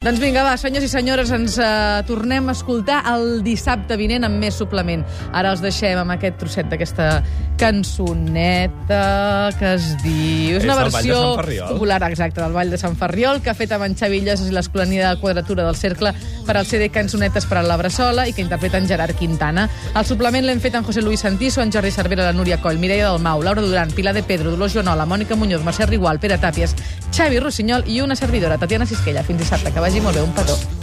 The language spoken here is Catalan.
Doncs vinga, va, senyors i senyores, ens uh, tornem a escoltar el dissabte vinent amb més suplement. Ara els deixem amb aquest trosset d'aquesta cançoneta que es diu... És una del Ball de versió Sant Ferriol. popular, exacte, del Vall de Sant Ferriol, que ha fet amb en Xavi Iglesias i l'Escolania de Quadratura del Cercle per al CD Cançonetes per a la Bressola i que interpreta en Gerard Quintana. El suplement l'hem fet en José Luis Santiso, en Jordi Cervera, la Núria Coll, Mireia Dalmau, Laura Duran, Pilar de Pedro, Dolors Joanola, Mònica Muñoz, Mercè Rigual, Pere Tàpies, Xavi Rossinyol i una servidora, Tatiana Sisquella. Fins dissabte, que vagi molt bé, un petó.